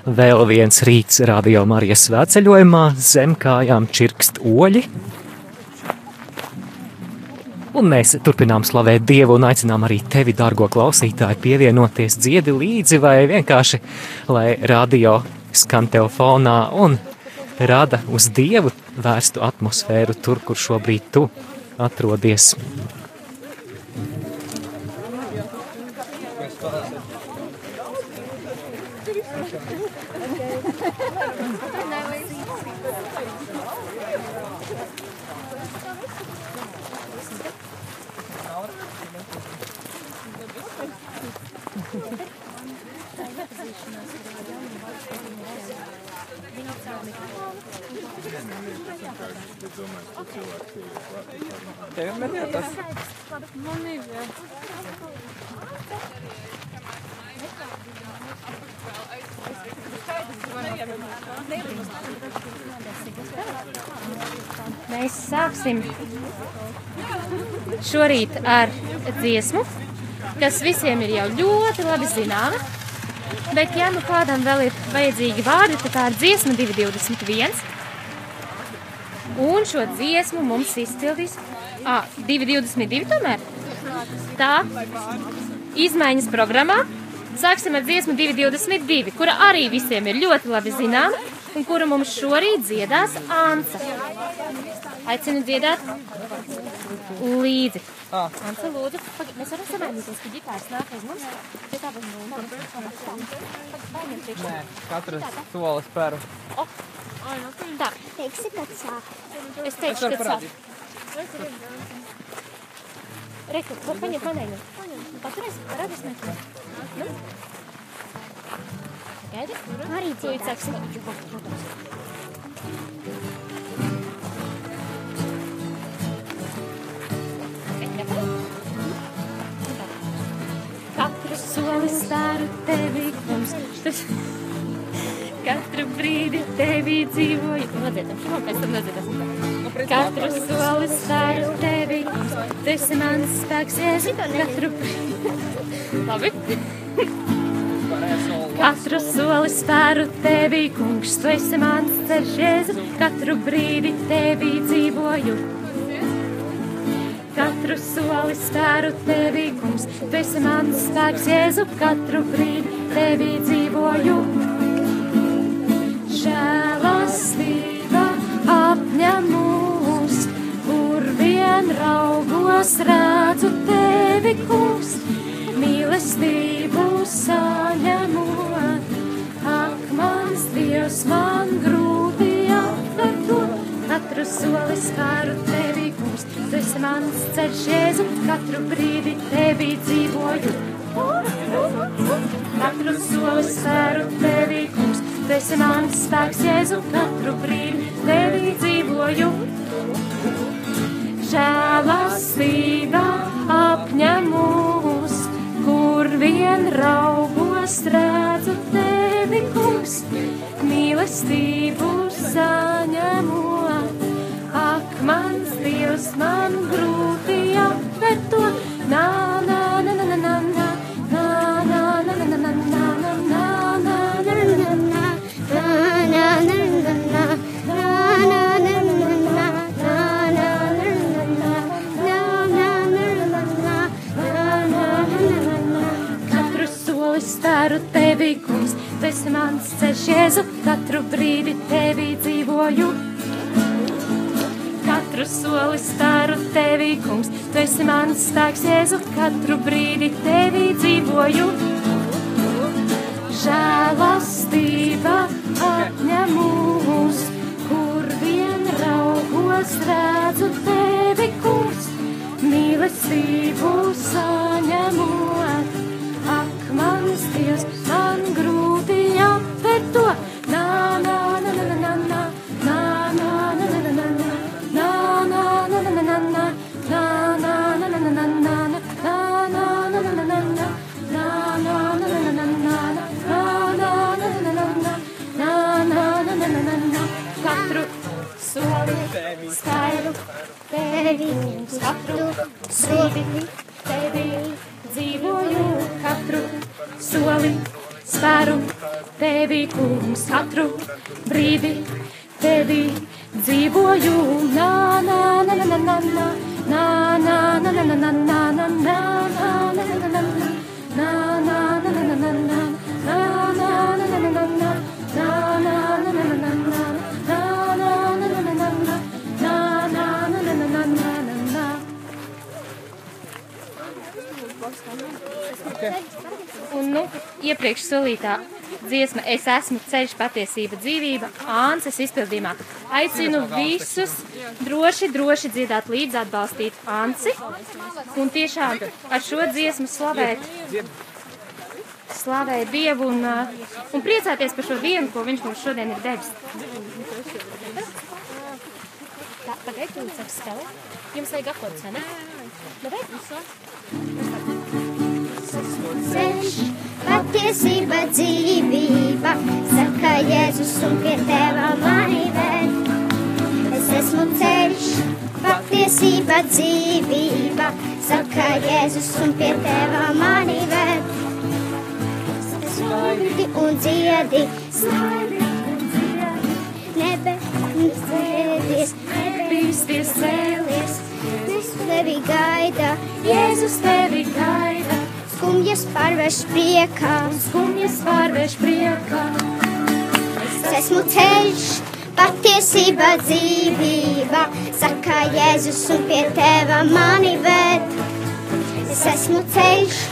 Vēl viens rīts radio Marijas svētceļojumā zem kājām čirkst oļi. Un mēs turpinām slavēt Dievu un aicinām arī tevi, dārgo klausītāji, pievienoties dziedi līdzi vai vienkārši, lai radio skan tev fonā un rada uz Dievu vērstu atmosfēru tur, kur šobrīd tu atrodies. Tev ir tas. Man ir, jā. Mēs sāksim šorīt ar dziesmu, kas visiem ir jau ļoti labi zināma. Bet, ja nu kādam vēl ir vajadzīgi vārdi, tad tā ir dziesma 221. Un šo dziesmu mums izcildīs ah, 222 tomēr. Tā izmaiņas programmā sāksim ar dziesmu 222, kura arī visiem ir ļoti labi zināma un kuru mums šorīt dziedās Anca. Aicinu dziedāt līdzi. Anca, lūdzu, pagaid, mēs varam samainīties, ka ģitārs nāk aiz mums. Te tā. Paņem priekšā. Nē, katrs solis Ой, ну ты да. Teiksi, kad sāk. Es teikšu, kad sāk. Reku, paņem, paņem. Paturēs, redzēs nekā. Nu? Gaidi? Arī cīcāks. Protams. Katru soli staru tevi, mums tas... Katru brīdi tevi dzīvoju. Nodziedam šo, pēc tam nodziedam. Katru soli staru tevi. Tu esi mans spēks, Jēzu. Katru brīdi. Labi. Katru soli spēru tevi, kungs. Tu esi mans ceļš, Jēzu. Katru brīdi tevi dzīvoju. Katru soli spēru tevi, kungs. Tu esi mans spēks, Jēzu. Katru brīdi tevi dzīvoju. Raugos redzu tevi, kungs. Mīlestību saņemot, ak, mans Dievs, man grūti atver to. Katru soli spēru tevi, kungs, tu esi mans ceļš, Jēzu, katru brīdi tevi dzīvoju. Katru soli spēru tevi, kungs, tu esi mans spēks, Jēzu, katru brīdi tevi dzīvoju. Žēlastība apņem mūs, kur vien raugos redzu tevi, kungs, mīlestību saņemot. Ak, mans Dievs, man grūti apver to. Nā, staru tevi, kungs, tu esi mans ceļš, Jēzu, katru brīdi tevi dzīvoju. Katru soli staru tevi, kungs, tu esi mans spēks, Jēzu, katru brīdi tevi dzīvoju. Žēlastība apņem mūs, kur vien raugos redzu tevi, kungs, mīlestību saņemot. とは。なあなあなあなあなあなあ。スカイロベリースカイロベリー katru brīdi tevi dzīvoju. Un, nu, iepriekš solītā dziesma Es esmu ceļš, patiesība, dzīvība, Ānces izpildījumā. Aicinu visus droši, droši dziedāt līdzi, atbalstīt Ānci un tiešām ar šo dziesmu slavēt, slavēt Dievu un, uh, un priecāties par šo dienu, ko Viņš mums šodien ir devis. Tā, pagaid, tu saki spēlēt. Jums vajag akords, vai ne? Davai? Ceļš, patiesība, dzīvība, saka Jēzus un pie teva mani ved. Es esmu ceļš, patiesība, dzīvība, saka Jēzus un pie teva mani ved. Smaidi un dziedi, smaidi un dziedi, nebēs cēlies, nebīsties cēlies. Es tevi gaida, Jēzus tevi gaida. Skumjas pārvērš priekā, Skumjas pārvērš priekā, es esmu ceļš, patiesība, dzīvība. Saka Jēzus un pie teva mani ved. Es esmu ceļš,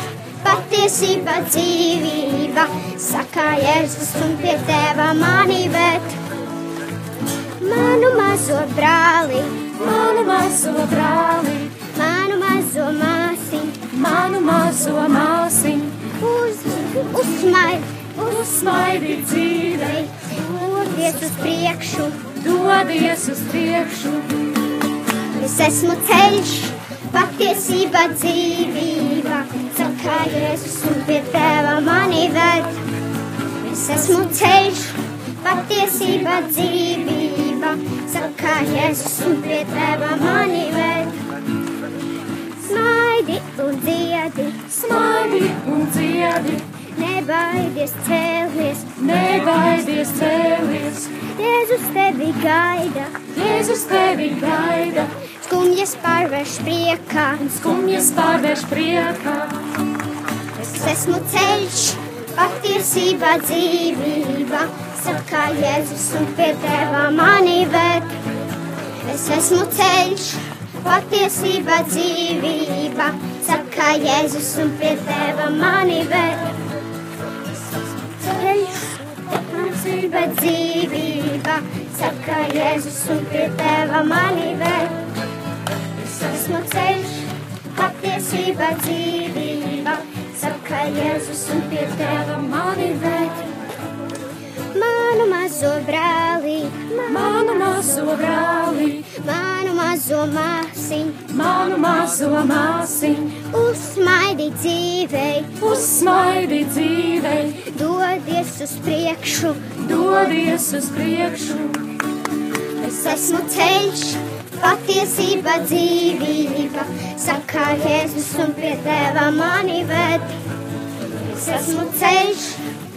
patiesība, dzīvība. Saka Jēzus un pie teva mani ved. Manu mazo brāli, manu mazo brāli, manu mazo māsiņu, manu mazo māsiņu, uz, uzsmaid, uzsmaidi dzīvei, dodies uz priekšu. dodies uz priekšu. Es esmu ceļš, patiesība, dzīvība. Saka Jēzus un pie teva mani ved. Es esmu ceļš, patiesība, dzīvība. Saka Jēzus un pie teva mani ved. Smaidi un dziedi, Smaidi un dziedi, nebaidies cēlies. nebaidies cēlies, Jēzus tevi gaida, Jēzus tevi gaida, skumjas pārvērš priekā. skumjas pārvērš priekā. Es esmu ceļš, patiesība, dzīvība. Saka Jēzus un pie teva mani ved. Es esmu ceļš, patiesība, dzīvība. Saka Jēzus un pie teva mani. Ceļš, patiesība, dzīvība. Saka Jēzus un pie teva mani ved. Es esmu ceļš, patiesība, dzīvība. Saka Jēzus un pie teva mani ved. Manu mazo brāli, Manu mazo brāli, manu mazo māsiņu, manu mazo māsiņu, uzsmaidi dzīvei, uzsmaidi dzīvei, dodies uz priekšu. dodies uz priekšu. Es esmu ceļš, patiesība, dzīvība. Saka Jēzus un pie teva mani ved. Es esmu ceļš,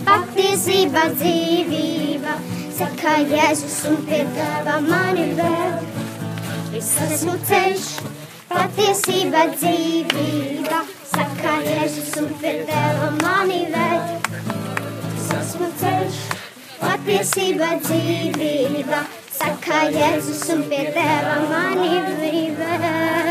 patiesība, dzīvība. Saka Jēzus un pie teva mani ved. Es esmu ceļš, patiesība, dzīvība. Saka Jēzus un pie teva mani ved. Es esmu ceļš, patiesība, dzīvība. Saka Jēzus un pie teva mani ved.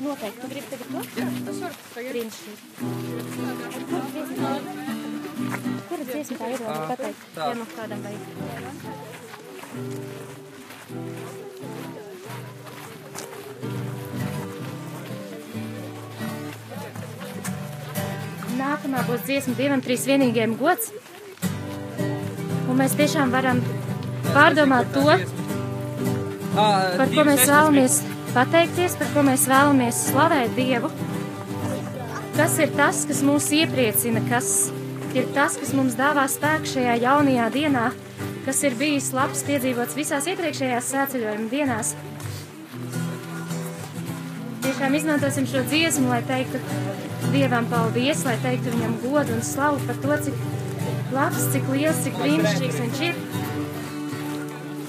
Noteikti. Tu gribi tagad to? Jā, tas var. Brīnišķīgi. Kura dziesma tā ir? Labi pateikt. Jā, mums kādam vajag. Nākamā būs dziesma divam, trīs vienīgiem gods. Un mēs tiešām varam pārdomāt to, par ko mēs 2.16. vēlamies pateikties, par ko mēs vēlamies slavēt Dievu. Kas ir tas, kas mūs iepriecina, kas ir tas, kas mums dāvā spēku šajā jaunajā dienā, kas ir bijis labs piedzīvots visās iepriekšējās sēceļojuma dienās. Tiešām izmantosim šo dziesmu, lai teiktu Dievam paldies, lai teiktu viņam godu un slavu par to, cik labs, cik liels, cik brīnišķīgs viņš ir.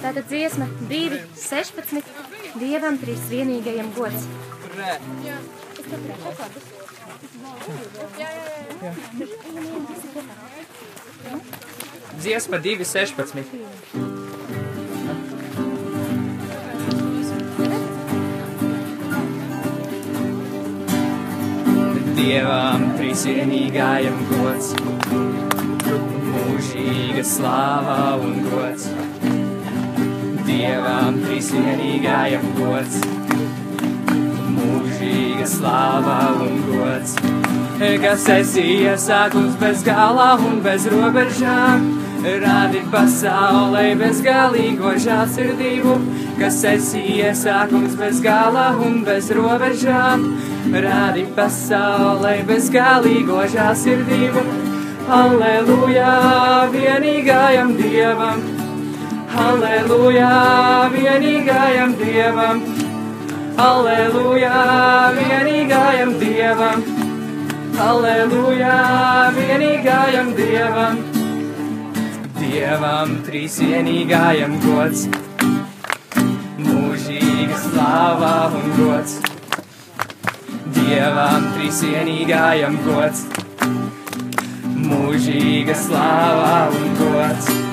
Tātad dziesma 2, 16, Dievam trīs vienīgajam gods. Dziesma 2.16. Dievam trīsienīgajam gods, mūžīga slāva un gods. Dievam trīsienīgajam gods, mūžīga slāva un gods. Kas esi iesākums bez galā un bez robežām, rādi pasaulē bezgalīgo žāsirdību. Kas esi iesākums bez galā un bez robežām, rādi pasaulē bezgalīgo žāsirdību. Aleluja, vienīgajam Dievam! Aleluja, vienīgajam Dievam! Aleluja, vienīgajam Dievam! Aleluja, vienīgajam Dievam! Dievam trīsienīgajam gods, mūžīga slāva un gods. Dievam trīsienīgajam gods, mūžīga slāva un gods.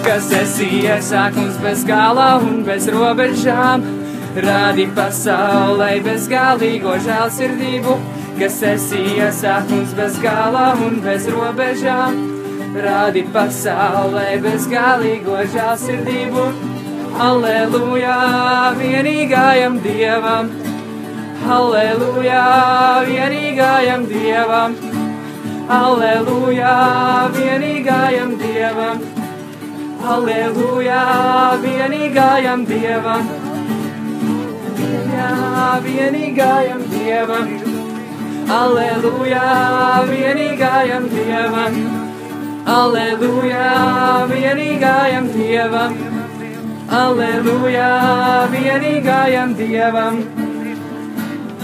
Kas esi iesākums bez galā un bez robežām, rādi pasaulē bezgalīgo žēlsirdību. Kas esi iesākums bez galā un bez robežām, rādi pasaulē bezgalīgo žēlsirdību. Aleluja, vienīgajam Dievam! Aleluja, vienīgajam Dievam! Aleluja, vienīgajam Dievam! Aleluja, vienīgajam Dievam! Jā, vienīgajam Dievam! Aleluja, vienīgajam Dievam! Aleluja, vienīgajam Dievam! Aleluja, vienīgajam Dievam!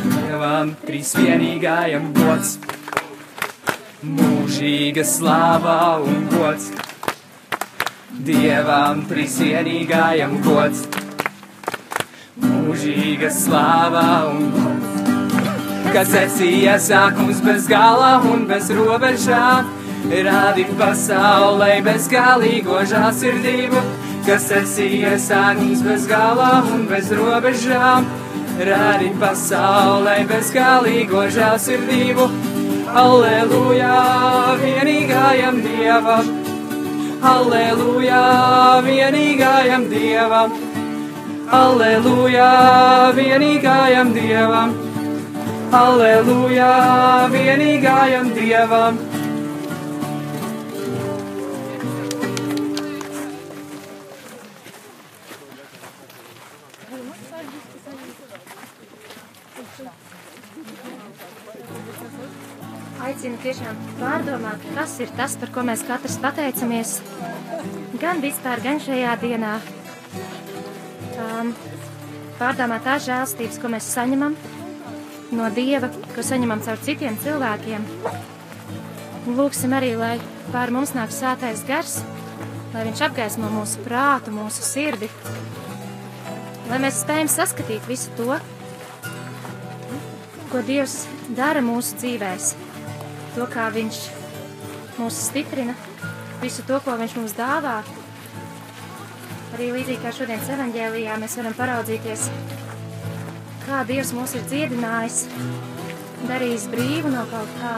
Dievam, trīs vienīgajam gods! Mūžīga slāva un gods! Dievam, trīs vienīgajam gods! Mūžīga slāva un gods! Kas esi iesākums bez galā un bez robežām, rādi pasaulē bezgalīgo žāsirdību. Kas esi iesākums bez galā un bez robežām, rādi pasaulē bezgalīgo žāsirdību. Aleluja, vienīgajam Dievam! Aleluja, vienīgajam Dievam! Aleluja, vienīgajam Dievam! Aleluja, vienīgajam Dievam! Aicinu tiešām pārdomāt, kas ir tas, par ko mēs katrs pateicamies. Gan vispār, gan šajā dienā. Um, pārdomāt tās žēlstības, ko mēs saņemam no Dieva, ko saņemam caur citiem cilvēkiem. Lūksim arī, lai pār mums nāk sātais gars, lai viņš apgaismo mūsu prātu, mūsu sirdi, lai mēs spējam saskatīt visu to, ko Dievs dara mūsu dzīvēs, to, kā Viņš mūs stiprina, visu to, ko Viņš mums dāvā. Arī līdzīgi kā šodienas evanģēlijā mēs varam paraudzīties, kā Dievs mūs ir dziedinājis, darījis brīvu no kaut kā.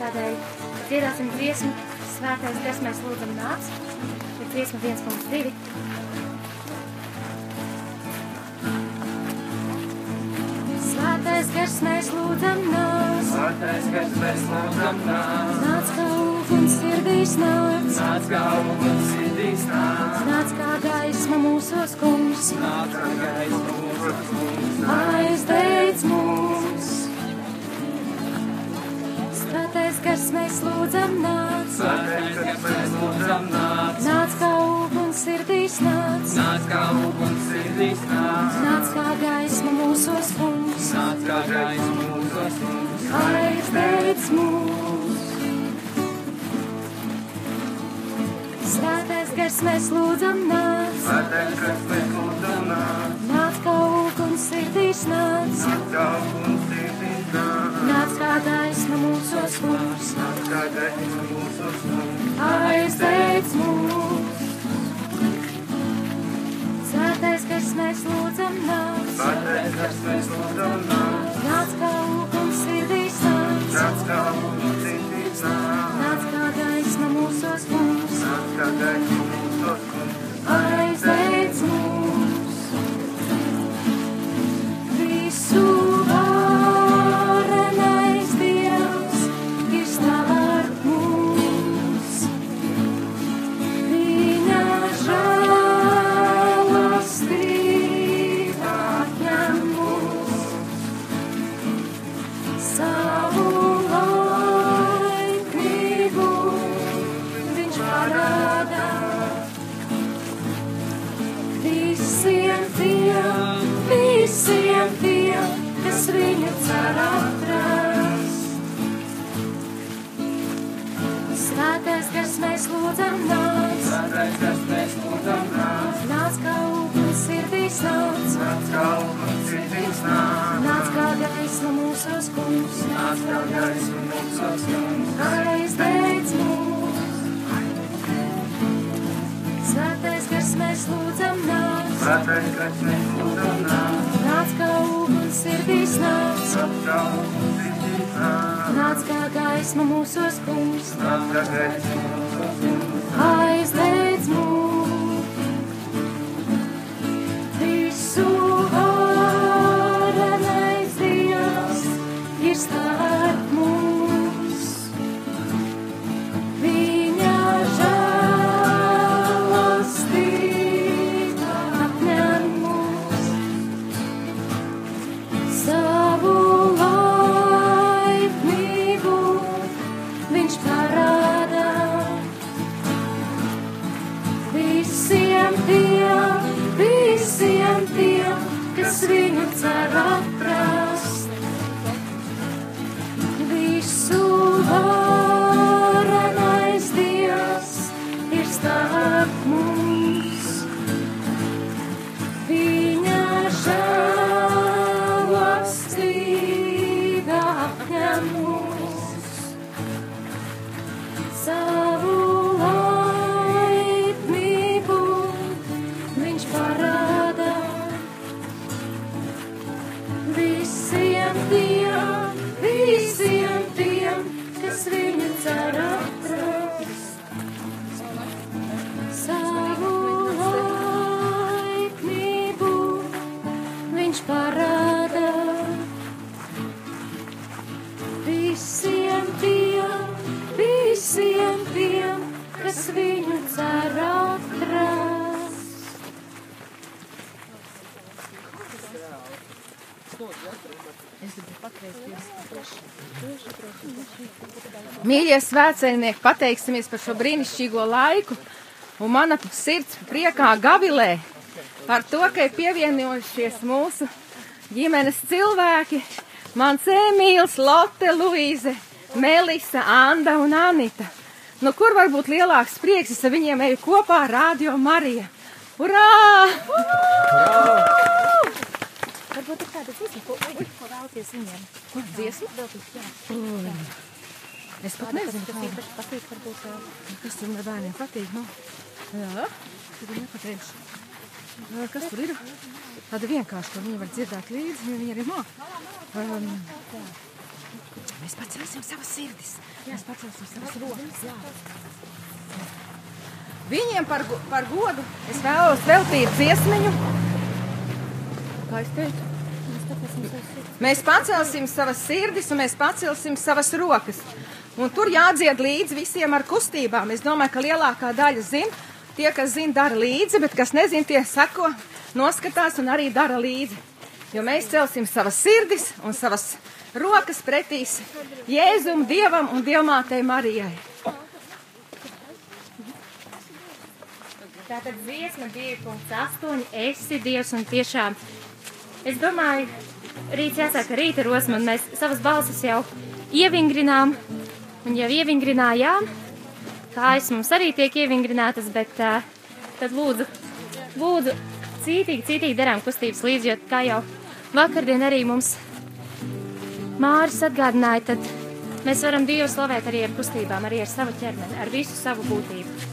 Tādēļ dziedāsim dziesmu, svētais gars mēs lūdzam nāc, ir dziesma 1.2. Svētais gars mēs lūdzam nāc, Svētais, kas mēs lūdzam nāc, nāc kā uguns sirdīs nāc, nāc kā uguns sirdīs nāc, nāc kā gaisma mūsos kungs, nāc kā gaisa mūsu kungs, aizdeic mūs. Svētais gars mēs lūdzam nāc, Svētais, kas mēs lūdzam nāc, nāc kā uguns sirdīs nāc, nāc kā uguns sirdīs nāc, nāc kā gaisma mūsos kungs, nāc kā gaisa mūsu kungs, aizdeic mūs. Svētais gars mēs lūdzam nāc, Svētais, kas mēs lūdzam nāc, nāc kā uguns sirdīs nāc, nāc kā uguns sirdīs nāc, nāc kā gaisma mūsos nāc kā gaisa mūsu kungs, aizdeic mūs. Svētais gars mēs lūdzam nāc, Svētais, kas mēs lūdzam nāc, nāc kā uguns sirdīs nāc, nāc kā uguns sirdīs nāc, nāc kā gaisma mūsos kungs, nāc kā gaisa mūsu kungs, aizdeic mēs lūdzam nāc, kas mēs lūdzam nāc, nāc kā uguns sirdīs nāc, nāc. Kā uguns sirdīs nāc, nāc kā gaisma mūsos kungs, nāc kā gaisa mūsu kungs, aizdeic mūs. Svētais, kas mēs lūdzam nāc, Svētais, kas mēs lūdzam nāc, nāc kā uguns sirdīs nāc, nāc. Kā uguns sirdīs nāc, nāc kā gaisma mūsos kungs, nāc kā gaisa mūsu kungs, aizdeic Visiem tiem, visiem tiem, kas viņu cer atrast. Mīļie svētceļnieki, pateiksimies par šo brīnišķīgo laiku, un mana sirds priekā gavilē par to, ka ir pievienojušies mūsu ģimenes cilvēki. Mans Emīls, Lotte, Luīze, Melisa, Anda un Anita. Nu, kur var būt lielāks prieks, ja viņiem eju kopā Rādio Marija? Urā! Varbūt ir kāda dziesma, ko, ko, ko vēlaties viņiem? Kur dziesma? Veltīt, jā. Es pat nezinu, kas īpaši patīk, varbūt. Kas tam bērniem patīk? Nu? Jā, ir nepateikšu. Kas tur ir? Tāda vienkārši, ka viņi var dzirdēt līdzi, ja viņi arī māk. Um, mēs pacelsim savas sirdis. Mēs pacelsim savas rokas. Jā. Viņiem par, par godu es vēlos veltīt dziesmiņu. Kā es teicu? Mēs pacelsim savas sirdis un mēs pacelsim savas rokas. Un tur jādzied līdzi visiem ar kustībām. Es domāju, ka lielākā daļa zina. Tie, kas zina, dara līdzi, bet kas nezina, tie seko, noskatās un arī dara līdzi. Jo mēs celsim savas sirdis un savas rokas pretīs Jēzum, Dievam un Dievmātei Marijai. Tātad dziesma 2.8. Esi Dievs un tiešām. Es domāju, rīts jāsaka rīta rosma, un mēs savas balsis jau ievingrinām, un jau ievingrinājām. Kājas mums arī tiek ievingrinātas, bet uh, tad lūdzu, lūdzu, cītīgi, cītīgi darām kustības līdzi, jo kā jau vakardien arī mums Māris atgādināja, tad mēs varam Dievu slavēt arī ar kustībām, arī ar savu ķermeni, ar visu savu būtību.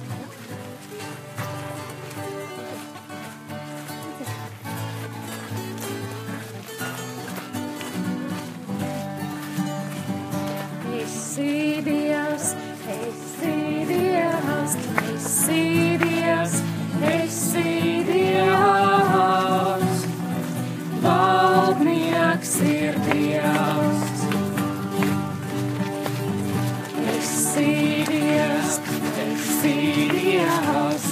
Esi Dievs, esi Dievs, esi Dievs, esi Dievs. Valdnieks ir Dievs. Esi Dievs, esi Dievs,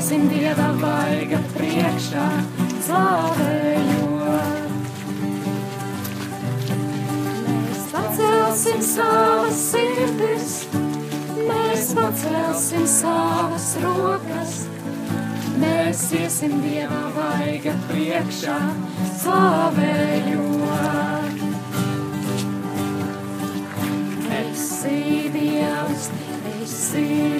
iesim Dieva vaiga priekšā, slavējot. Mēs pacelsim savas sirdis, mēs pacelsim savas rokas, mēs iesim Dieva vaiga priekšā, slavējot. Esi Dievs, esi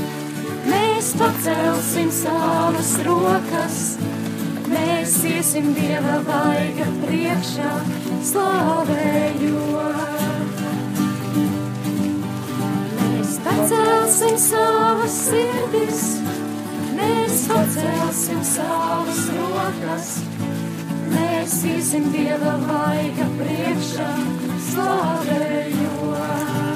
pacelsim savas rokas, mēs iesim Dieva vaiga priekšā, slavējot. Mēs pacelsim savas sirdis, mēs pacelsim savas rokas, mēs iesim Dieva vaiga priekšā, slavējot.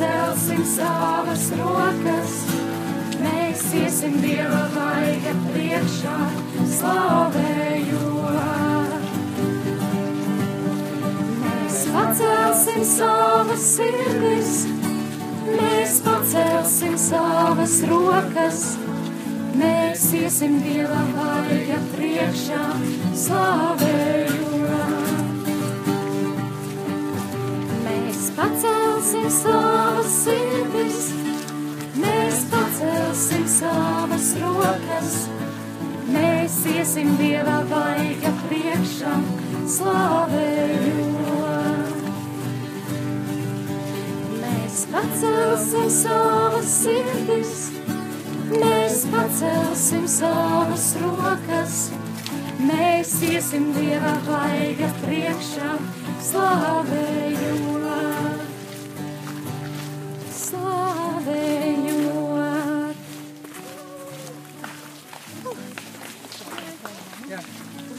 Mēs pacelsim savas rokas, mēs iesim Dieva vaiga priekšā, slavējot. Mēs pacelsim savas sirdis, mēs pacelsim savas rokas, mēs iesim Dieva vaiga priekšā, slavējot. Savas sirdis, mēs pacelsim savas rokas, mēs iesim Dieva vaiga priekšā, slavējot. Mēs pacelsim savas sirdis, mēs pacelsim savas rokas, mēs iesim Dieva vaiga priekšā, slavējot,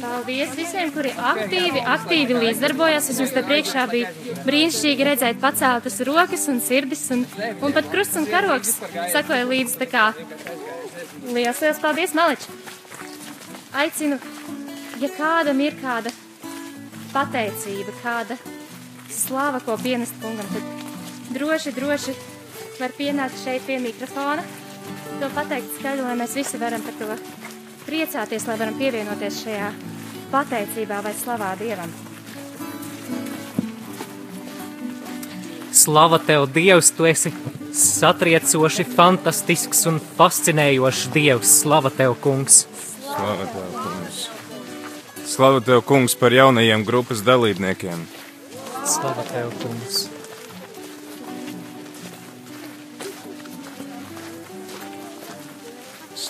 Paldies visiem, kuri aktīvi, aktīvi līdzdarbojas. Es jums te priekšā bija brīnišķīgi redzēt paceltas rokas un sirdis un, un pat krusts un karoks sakoja līdzi. Tā kā liels, liels paldies, Malič! Aicinu, ja kādam ir kāda pateicība, kāda slava, ko pienest kungam, tad droši, droši var pienākt šeit pie mikrofona, to pateikt skaļi, lai mēs visi varam par to priecāties, lai varam pievienoties šajā pateicībā vai slavā Dievam. Slava tev, Dievs, tu esi satriecoši, fantastisks un fascinējošs Dievs. Slava tev, kungs! Slava tev, kungs! Slava tev, kungs, par jaunajiem grupas dalībniekiem! Slava tev, kungs!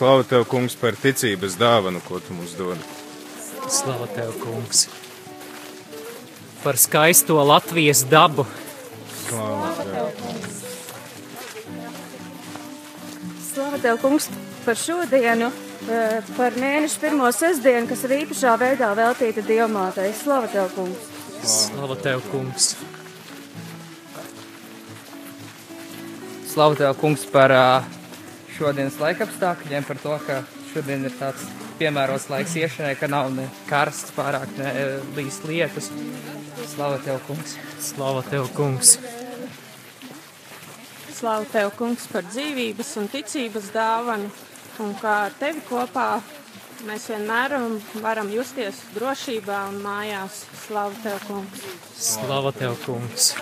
Slava tev, kungs, par ticības dāvanu, ko tu mums dod. Slava tev, kungs! Par skaisto Latvijas dabu. Slava tev, kungs! Slava tev, kungs, par šodienu, eh, par mēnešu pirmo sestdienu, kas ir īpašā veidā veltīta Dievmātei. Slava tev, kungs! Slava tev, kungs! Slavu tev, kungs, par ā, šodienas laika apstākļiem, par to, ka šodien ir tāds piemērots laiks iešanai, ka nav ne karsts pārāk, ne ā, līs lietus. Slavu tev, kungs! Slava tev, kungs! Slavu tev, kungs, par dzīvības un ticības dāvanu, un kā ar tevi kopā mēs vienmēr varam justies drošībā un mājās. Slavu tev, kungs! Slava tev, kungs!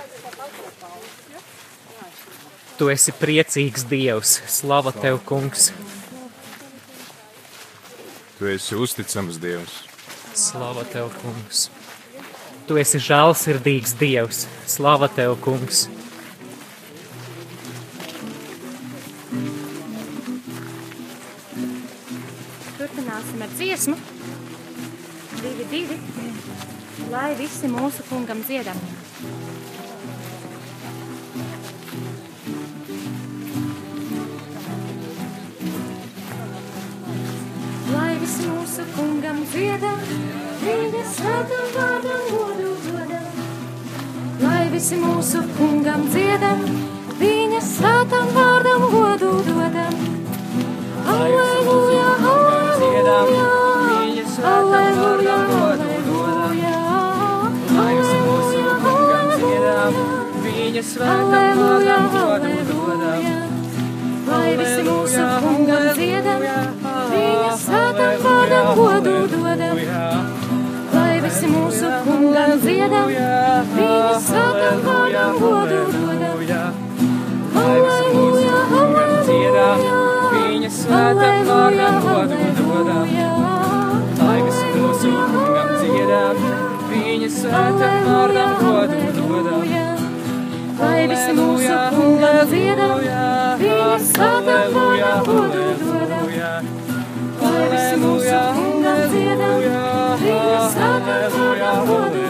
Tu esi priecīgs Dievs. Slava tev, kungs! Tu esi uzticams Dievs. Slava tev, kungs! Tu esi žēlsirdīgs Dievs. Slava tev, kungs! Turpināsim ar dziesmu. Divi, divi. Lai visi mūsu kungam dziedam. Visi mūsu kungam dziedam, viņa svētam vārdam godu dodam. Alleluja, alleluja, alleluja, alleluja, alleluja, Viņa svētā vārdam godu dodam. Lai visi mūsu kungam dziedam, viņa svētam vārdam godu dodam. Lai visi mūsu kungam dziedam, viņa svētam vārdam godu dodam. Alleluja, alleluja, Viņa svētā vārdam godu dodam. Lai visi mūsu kungam dziedam, viņa svētā vārdam godu dodam. Lai visi mūsu kungam dziedam, viņa svētam vārdam godu dodam. Lai visi mūsu kungam dziedam, viņa svētam vārdam godu dodam.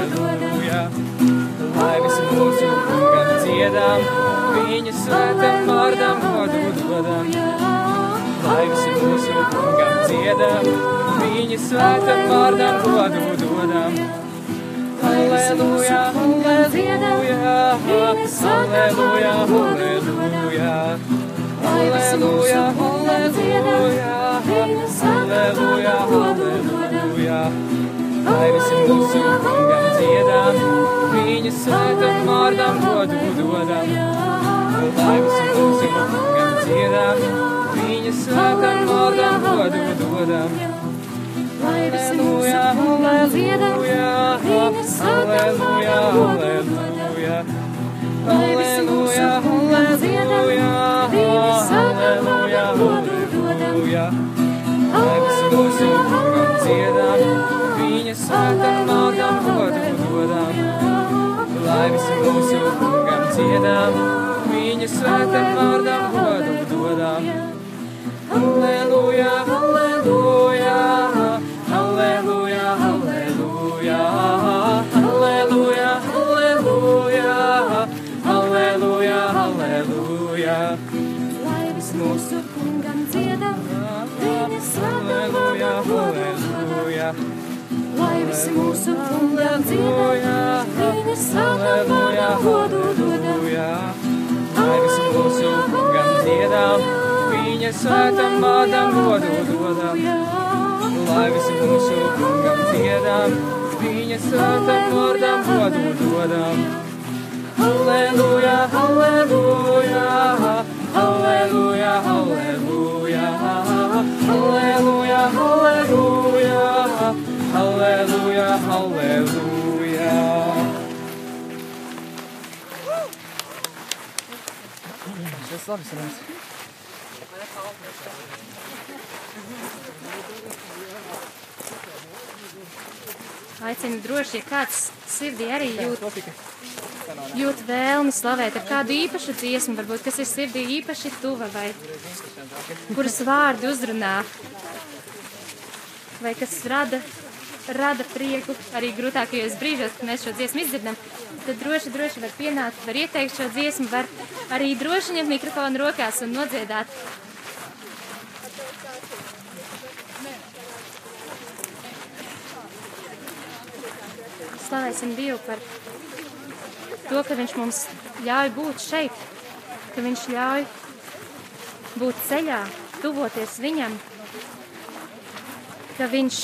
Mūsu kungam dziedam, viņa svētā vārdam godu dodam. Lai visi mūsu kungam dziedam, viņa svētā vārdam godu dodam. Halleluja, halleluja, halleluja, halleluja. Halleluja, halleluja, halleluja, halleluja. Lai visi mūsu kungam dziedam, viņa svētam vārdam godu dodam. Lai visi mūsu kungam dziedam, viņa svētam vārdam godu dodam. Lai visi mūsu kungam dziedam, viņa svētam vārdam godu dodam. Lai visi mūsu kungam visi mūsu kungam dziedam, viņa svētam vārdam godu dodam. Lai visi mūsu kungam dziedam, viņa svētam vārdam godu dodam. visi mūsu kungam dziedam, viņa svētam vārdam godu dodam. Visi mūsu kungam dziedam, viņa svētam vārdam godu dodam. Lai visi mūsu kungam dziedam, viņa svētam vārdam godu dodam. Halleluja, halleluja, halleluja, halleluja, halleluja, halleluja, halleluja, halleluja. Tas labi sanāca. Aicinu droši, ja kāds sirdī arī jūt, jūt vēlmi slavēt ar kādu īpašu dziesmu, varbūt kas ir sirdī īpaši tuva vai kuras vārdi uzrunā, vai kas rada, rada prieku arī grūtākajos brīžos, kad mēs šo dziesmu izdzirdam, tad droši, droši var pienākt, var ieteikt šo dziesmu, var arī droši ņemt mikrofonu rokās un nodziedāt. Slavēsim Dievu par to, ka Viņš mums ļauj būt šeit, ka Viņš ļauj būt ceļā, tuvoties Viņam, ka Viņš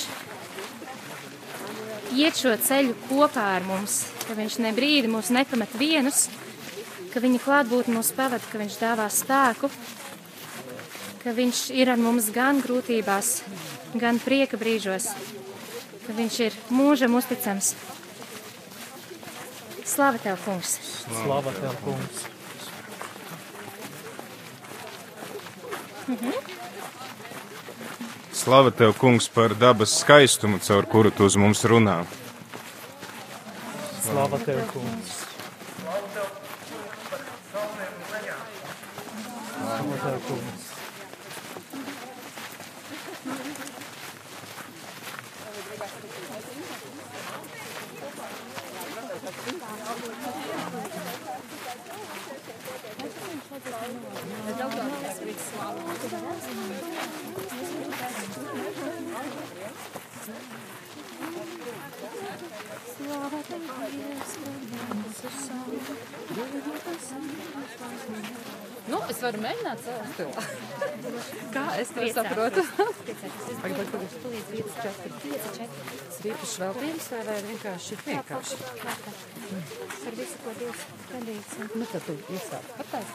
iet šo ceļu kopā ar mums, ka Viņš ne brīdi mūs nepamet vienus, ka Viņa klātbūtne mūs pavada, ka Viņš dāvā spēku, ka Viņš ir ar mums gan grūtībās, gan prieka brīžos, ka Viņš ir mūžam uzticams. Slava tev, kungs! Slava tev, kungs! Slava tev, kungs, par dabas skaistumu, caur kuru tu uz mums runā. Slava tev, kungs! Slava tev, kungs! Es varu mēģināt savu stilu. Kā es to saprotu? Pagaid, pagaid. Pieci, četri. Rīpas veltījums vai, vai vienkārši vienkārši? Par visu, ko Dievs radījis. Nu, tad tu iesāk. Pataisi.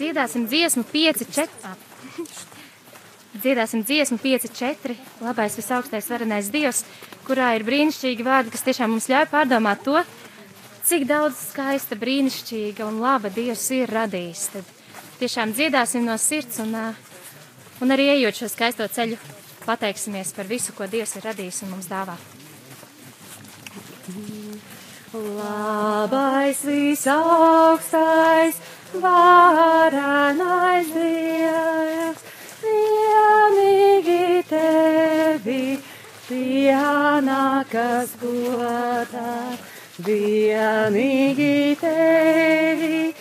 Dziedāsim dziesmu 5, 4. Dziedāsim dziesmu 5, 4. Labais, visaugstais, varenais Dievs, kurā ir brīnišķīgi vārdi, kas tiešām mums ļauj pārdomāt to, cik daudz skaista, brīnišķīga un laba Dievs ir radījis. Tad tiešām dziedāsim no sirds un, un arī ejot šo skaisto ceļu, pateiksimies par visu, ko Dievs ir radījis un mums dāvā. Labais, visaugstais, varenais Dievs, vienīgi tevi, pienākas godā, vienīgi tevi,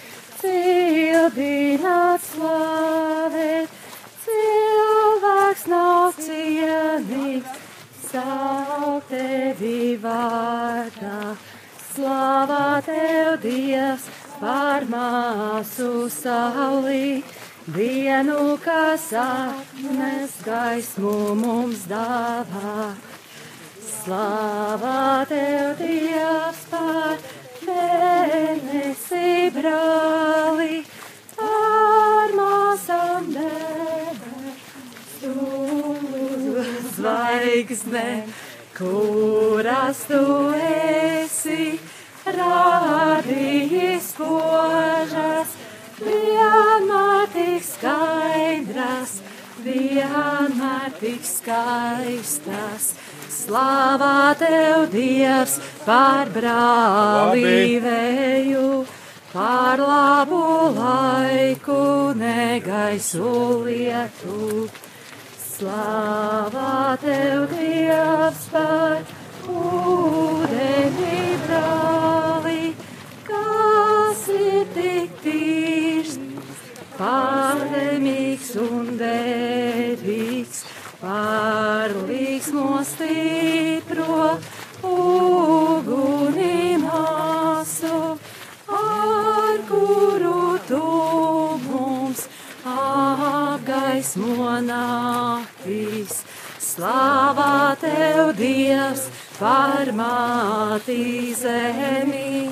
cildināt slavēt, cilvēks nav cienīgs, saukt tevi vārdā. Slāvā tev, Dievs, par māsu sauli, dienu, kas atnes gaismu mums dāvā. Slāvā tev, Dievs, par mēnesi brāli, par māsām debesu zvaigzne, kuras tu esi radījis požas, vienmēr tik skaidras, vienmēr tik skaistas. Slāvā tev, Dievs, par brālīvēju, par labu laiku, negaisu lietu. Slāvā tev, Dievs, par ūdeni brāli, kas ir tik tīrs, pārdemīgs un derīgs, Pārlīgs mūs stipro ugunī māsu, ar kuru tu mums apgaismo naktīs. Slāvā tev Dievs par māti zemi,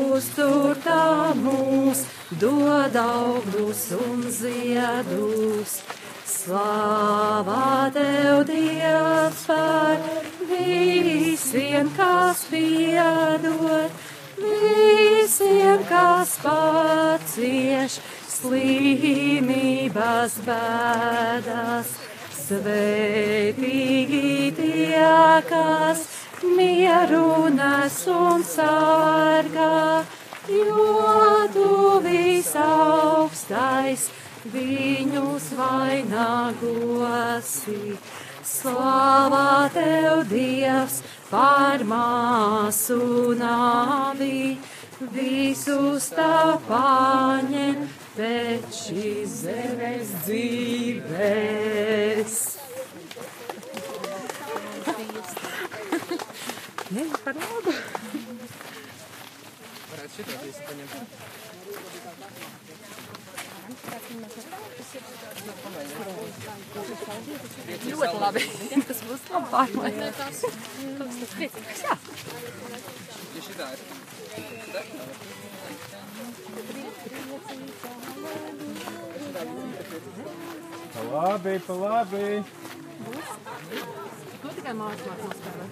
uztur tā mūs, dod augļus un ziedus. Slāvā tev, Dievs, par visiem, kas piedod, visiem, kas pacieš slimības bēdas. Svētīgi tie, kas mieru nes un sargā, jo tu visaugstais viņus vainagosi. Slāvā tev, Dievs, par māsu nāvi, visus tā paņem pēc šīs zemes dzīves. Ne, par labu. Varētu šito visu paņemt. Ļoti labi. Tas būs labi pārmaiņas. Tas priecīgs. Jā. Ja šitā ir. Pa labi, pa labi. To tikai mājas māks nospēlē.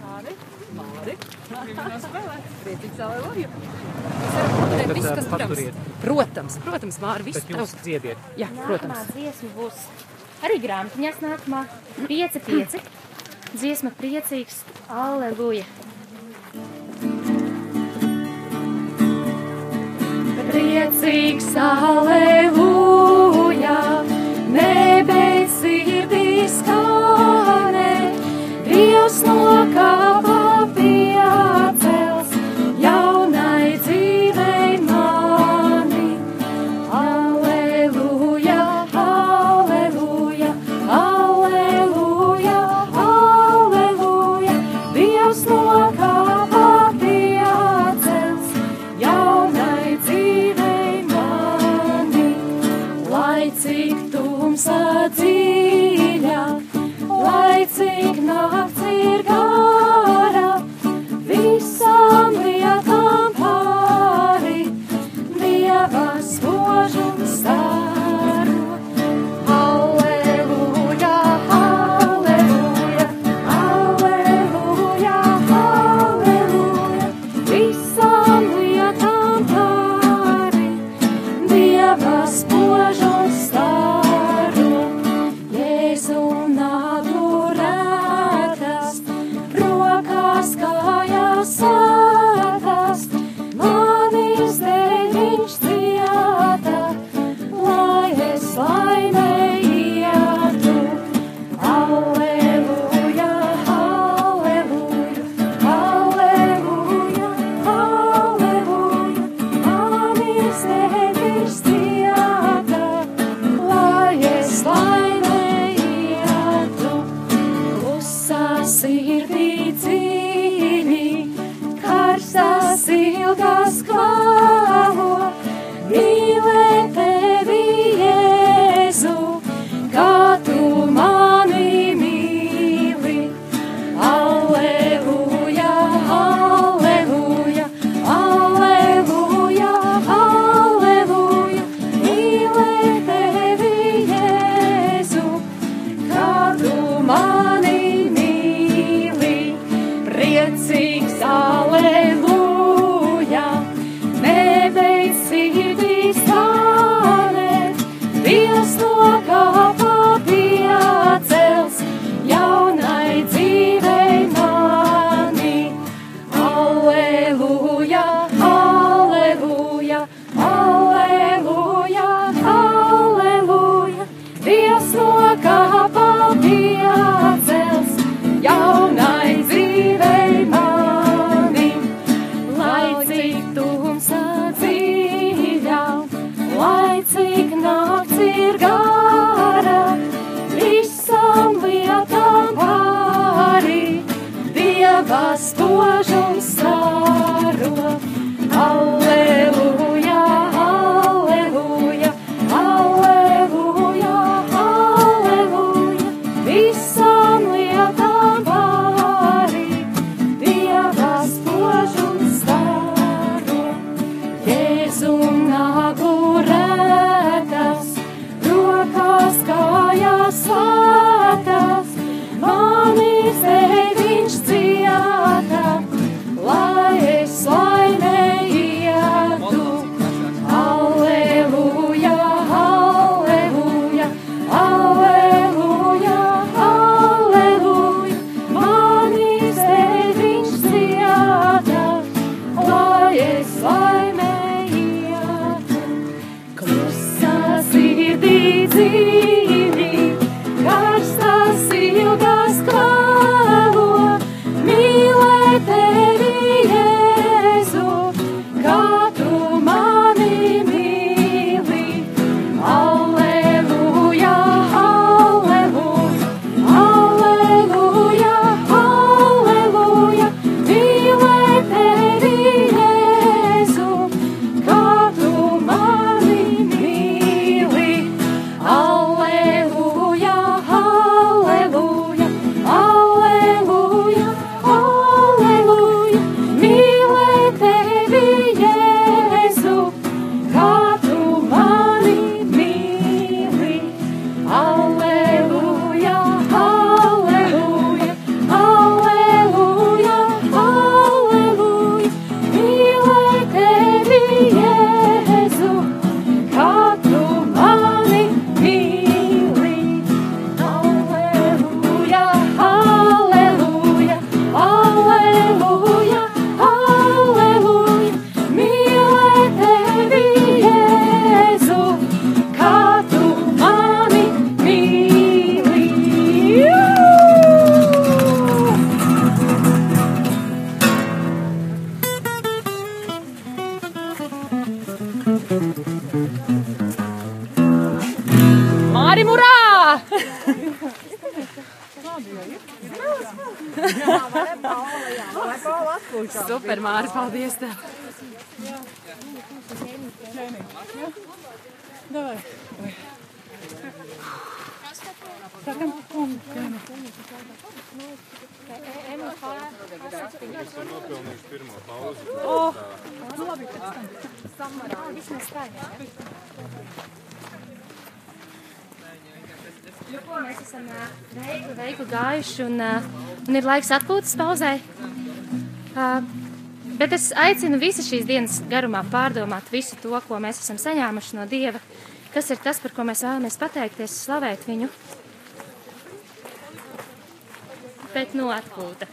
Māri? Māri? Priecīgs aleluja. Mēs varam pateikt visu, kas paturiet. Protams, protams, Māri, visu Bet jūs tavs. dziediet. Jā, protams. Nākamā dziesma būs arī grāmatiņās nākamā 5-5. Dziesma priecīgs, aleluja. Priecīgs, aleluja, no kāpā tu veikli gājuši un, ā, un ir laiks atpūtas pauzē. Ā, Bet es aicinu visu šīs dienas garumā pārdomāt visu to, ko mēs esam saņēmuši no Dieva, kas ir tas, par ko mēs vēlamies pateikties, slavēt viņu. Bet no atpūta.